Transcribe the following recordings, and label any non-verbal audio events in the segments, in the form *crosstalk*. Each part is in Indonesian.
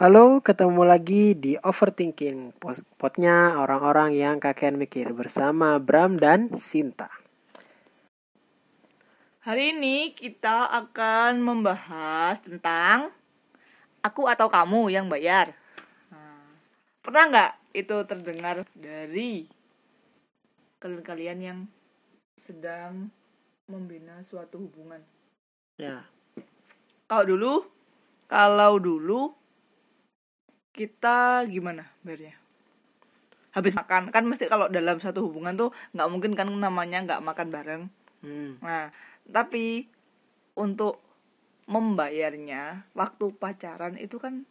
Halo, ketemu lagi di Overthinking, potnya orang-orang yang kakean mikir bersama Bram dan Sinta. Hari ini kita akan membahas tentang aku atau kamu yang bayar. Nah, pernah nggak itu terdengar dari kalian-kalian yang sedang membina suatu hubungan? Ya, Kalau dulu, kalau dulu kita gimana bayarnya? Habis makan kan mesti kalau dalam satu hubungan tuh nggak mungkin kan namanya nggak makan bareng. hmm. Nah, tapi untuk membayarnya waktu pacaran itu kan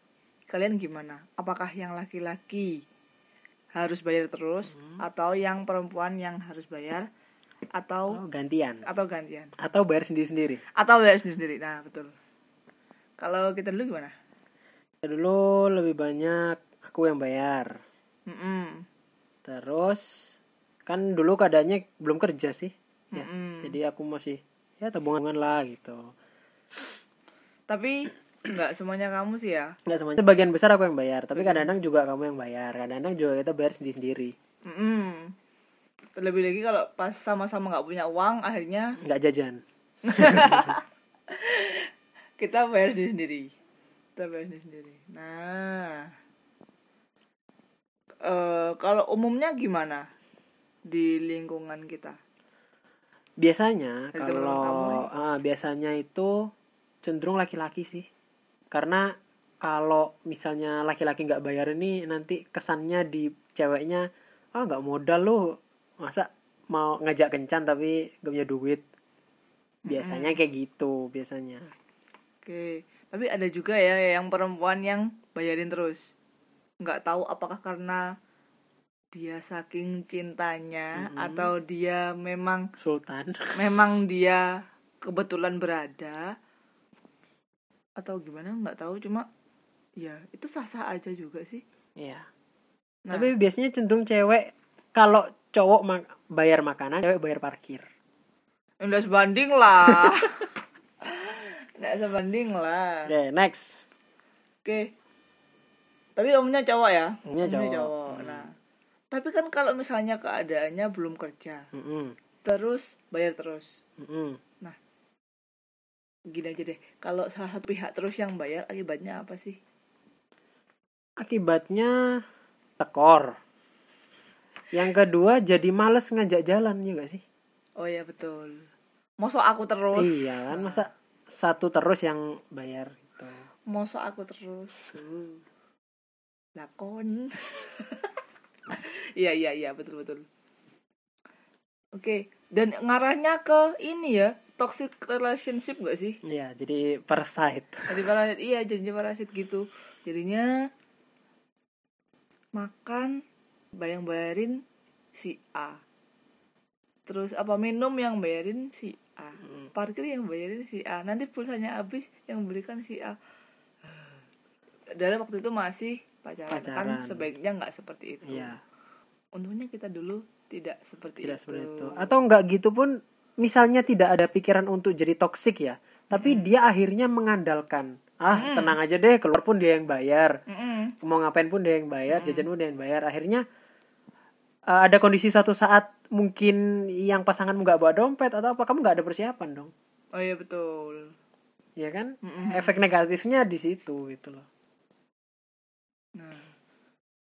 kalian gimana? Apakah yang laki-laki harus bayar terus atau yang perempuan yang harus bayar atau oh, gantian atau gantian atau bayar sendiri-sendiri. atau bayar sendiri-sendiri. Nah, betul. Kalau kita dulu gimana? Dulu lebih banyak aku yang bayar. Mm-mm. Terus kan dulu keadaannya belum kerja sih. Ya, Mm-mm. Jadi aku masih ya tabungan lah gitu. Tapi nggak semuanya kamu sih ya. Enggak semuanya. Sebagian besar aku yang bayar, tapi kadang-kadang juga kamu yang bayar. Kadang-kadang juga kita bayar sendiri-sendiri. Mm-mm. Terlebih lagi kalau pas sama-sama nggak punya uang, akhirnya Enggak jajan. *laughs* kita bayar sendiri bayar sendiri. Nah. Eh kalau umumnya gimana di lingkungan kita? Biasanya Dari kalau ah, biasanya itu cenderung laki-laki sih. Karena kalau misalnya laki-laki nggak bayar ini nanti kesannya di ceweknya ah nggak modal lu masa mau ngajak kencan tapi gak punya duit. Biasanya kayak gitu biasanya. oke tapi ada juga ya yang perempuan yang bayarin terus nggak tahu apakah karena dia saking cintanya Mm-mm. atau dia memang Sultan. *laughs* memang dia kebetulan berada atau gimana nggak tahu cuma ya itu sah-sah aja juga sih Iya. Nah. Tapi biasanya cenderung cewek kalau cowok bayar makanan, cewek bayar parkir. Nggak sebanding lah. *laughs* Sebanding lah. Oke, next. Oke. Tapi umumnya cowok ya. Umumnya cowok. Hmm. Nah, tapi kan kalau misalnya keadaannya belum kerja, Mm-mm. terus bayar terus. Mm-mm. Gini aja deh. Kalau salah satu pihak terus yang bayar, akibatnya apa sih? Akibatnya tekor. Yang kedua jadi males ngajak jalan ya gak sih? Oh ya betul. Mosok aku terus. Iya kan masa satu terus yang bayar gitu. Mosok aku terus. Lakon. *laughs* Iya iya iya betul betul. Oke, dan ngarahnya ke ini ya, toxic relationship gak sih? Iya, jadi parasite. *laughs* Jadi parasit, iya jadi parasit gitu. Jadinya makan bayang bayarin si A. Terus apa minum yang bayarin si A. Hmm. Parkir yang bayarin si A. Nanti pulsanya habis yang belikan si A. Dalam waktu itu masih pacaran, kan Pacaran. sebaiknya nggak seperti itu. Iya, Untungnya kita dulu tidak seperti tidak itu. seperti itu. Atau enggak gitu pun misalnya tidak ada pikiran untuk jadi toksik ya, tapi dia akhirnya mengandalkan ah tenang aja deh keluar pun dia yang bayar Mm-mm. mau ngapain pun dia yang bayar jajan pun dia yang bayar akhirnya eh, ada kondisi satu saat mungkin yang pasanganmu nggak bawa dompet atau apa kamu nggak ada persiapan dong. Oh iya betul. ya kan? Mm-mm. efek negatifnya di situ gitu loh. Nah,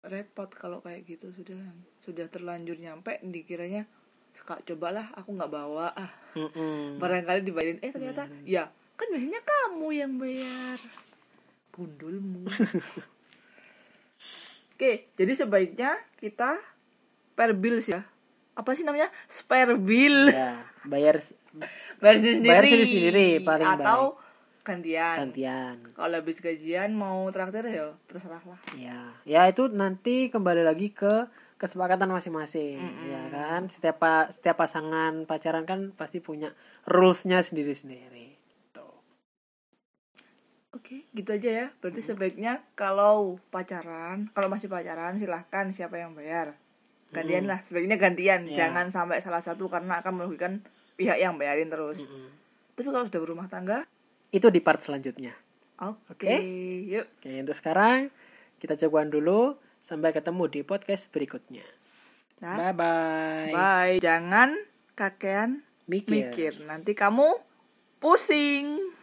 repot kalau kayak gitu sudah. Sudah terlanjur nyampe dikiranya sekak cobalah aku nggak bawa ah. Mm-mm. barangkali dibayarin eh ternyata ya kan biasanya kamu yang bayar. Gundulmu *laughs* oke jadi sebaiknya kita per bills ya. Apa sih namanya? Spare bill. Ya bayar *laughs* bayar sendiri sendiri. Bayar sendiri-sendiri, paling atau gantian. Gantian. Kalau habis gajian mau traktir ya terserah lah. Ya ya itu nanti kembali lagi ke kesepakatan masing-masing ya kan? Setiap pa- setiap pasangan pacaran kan pasti punya rulesnya sendiri-sendiri. Tuh. Oke, gitu aja ya. Berarti sebaiknya kalau pacaran, kalau masih pacaran silahkan siapa yang bayar gantian hmm. lah sebaiknya gantian. Yeah. jangan sampai salah satu karena akan merugikan pihak yang bayarin terus. Hmm. tapi kalau sudah berumah tangga? Itu di part selanjutnya. Oke okay. okay. yuk. Oke okay, untuk sekarang kita cobaan dulu sampai ketemu di podcast berikutnya. Nah, bye bye bye. Jangan kakean mikir. mikir. Nanti kamu pusing.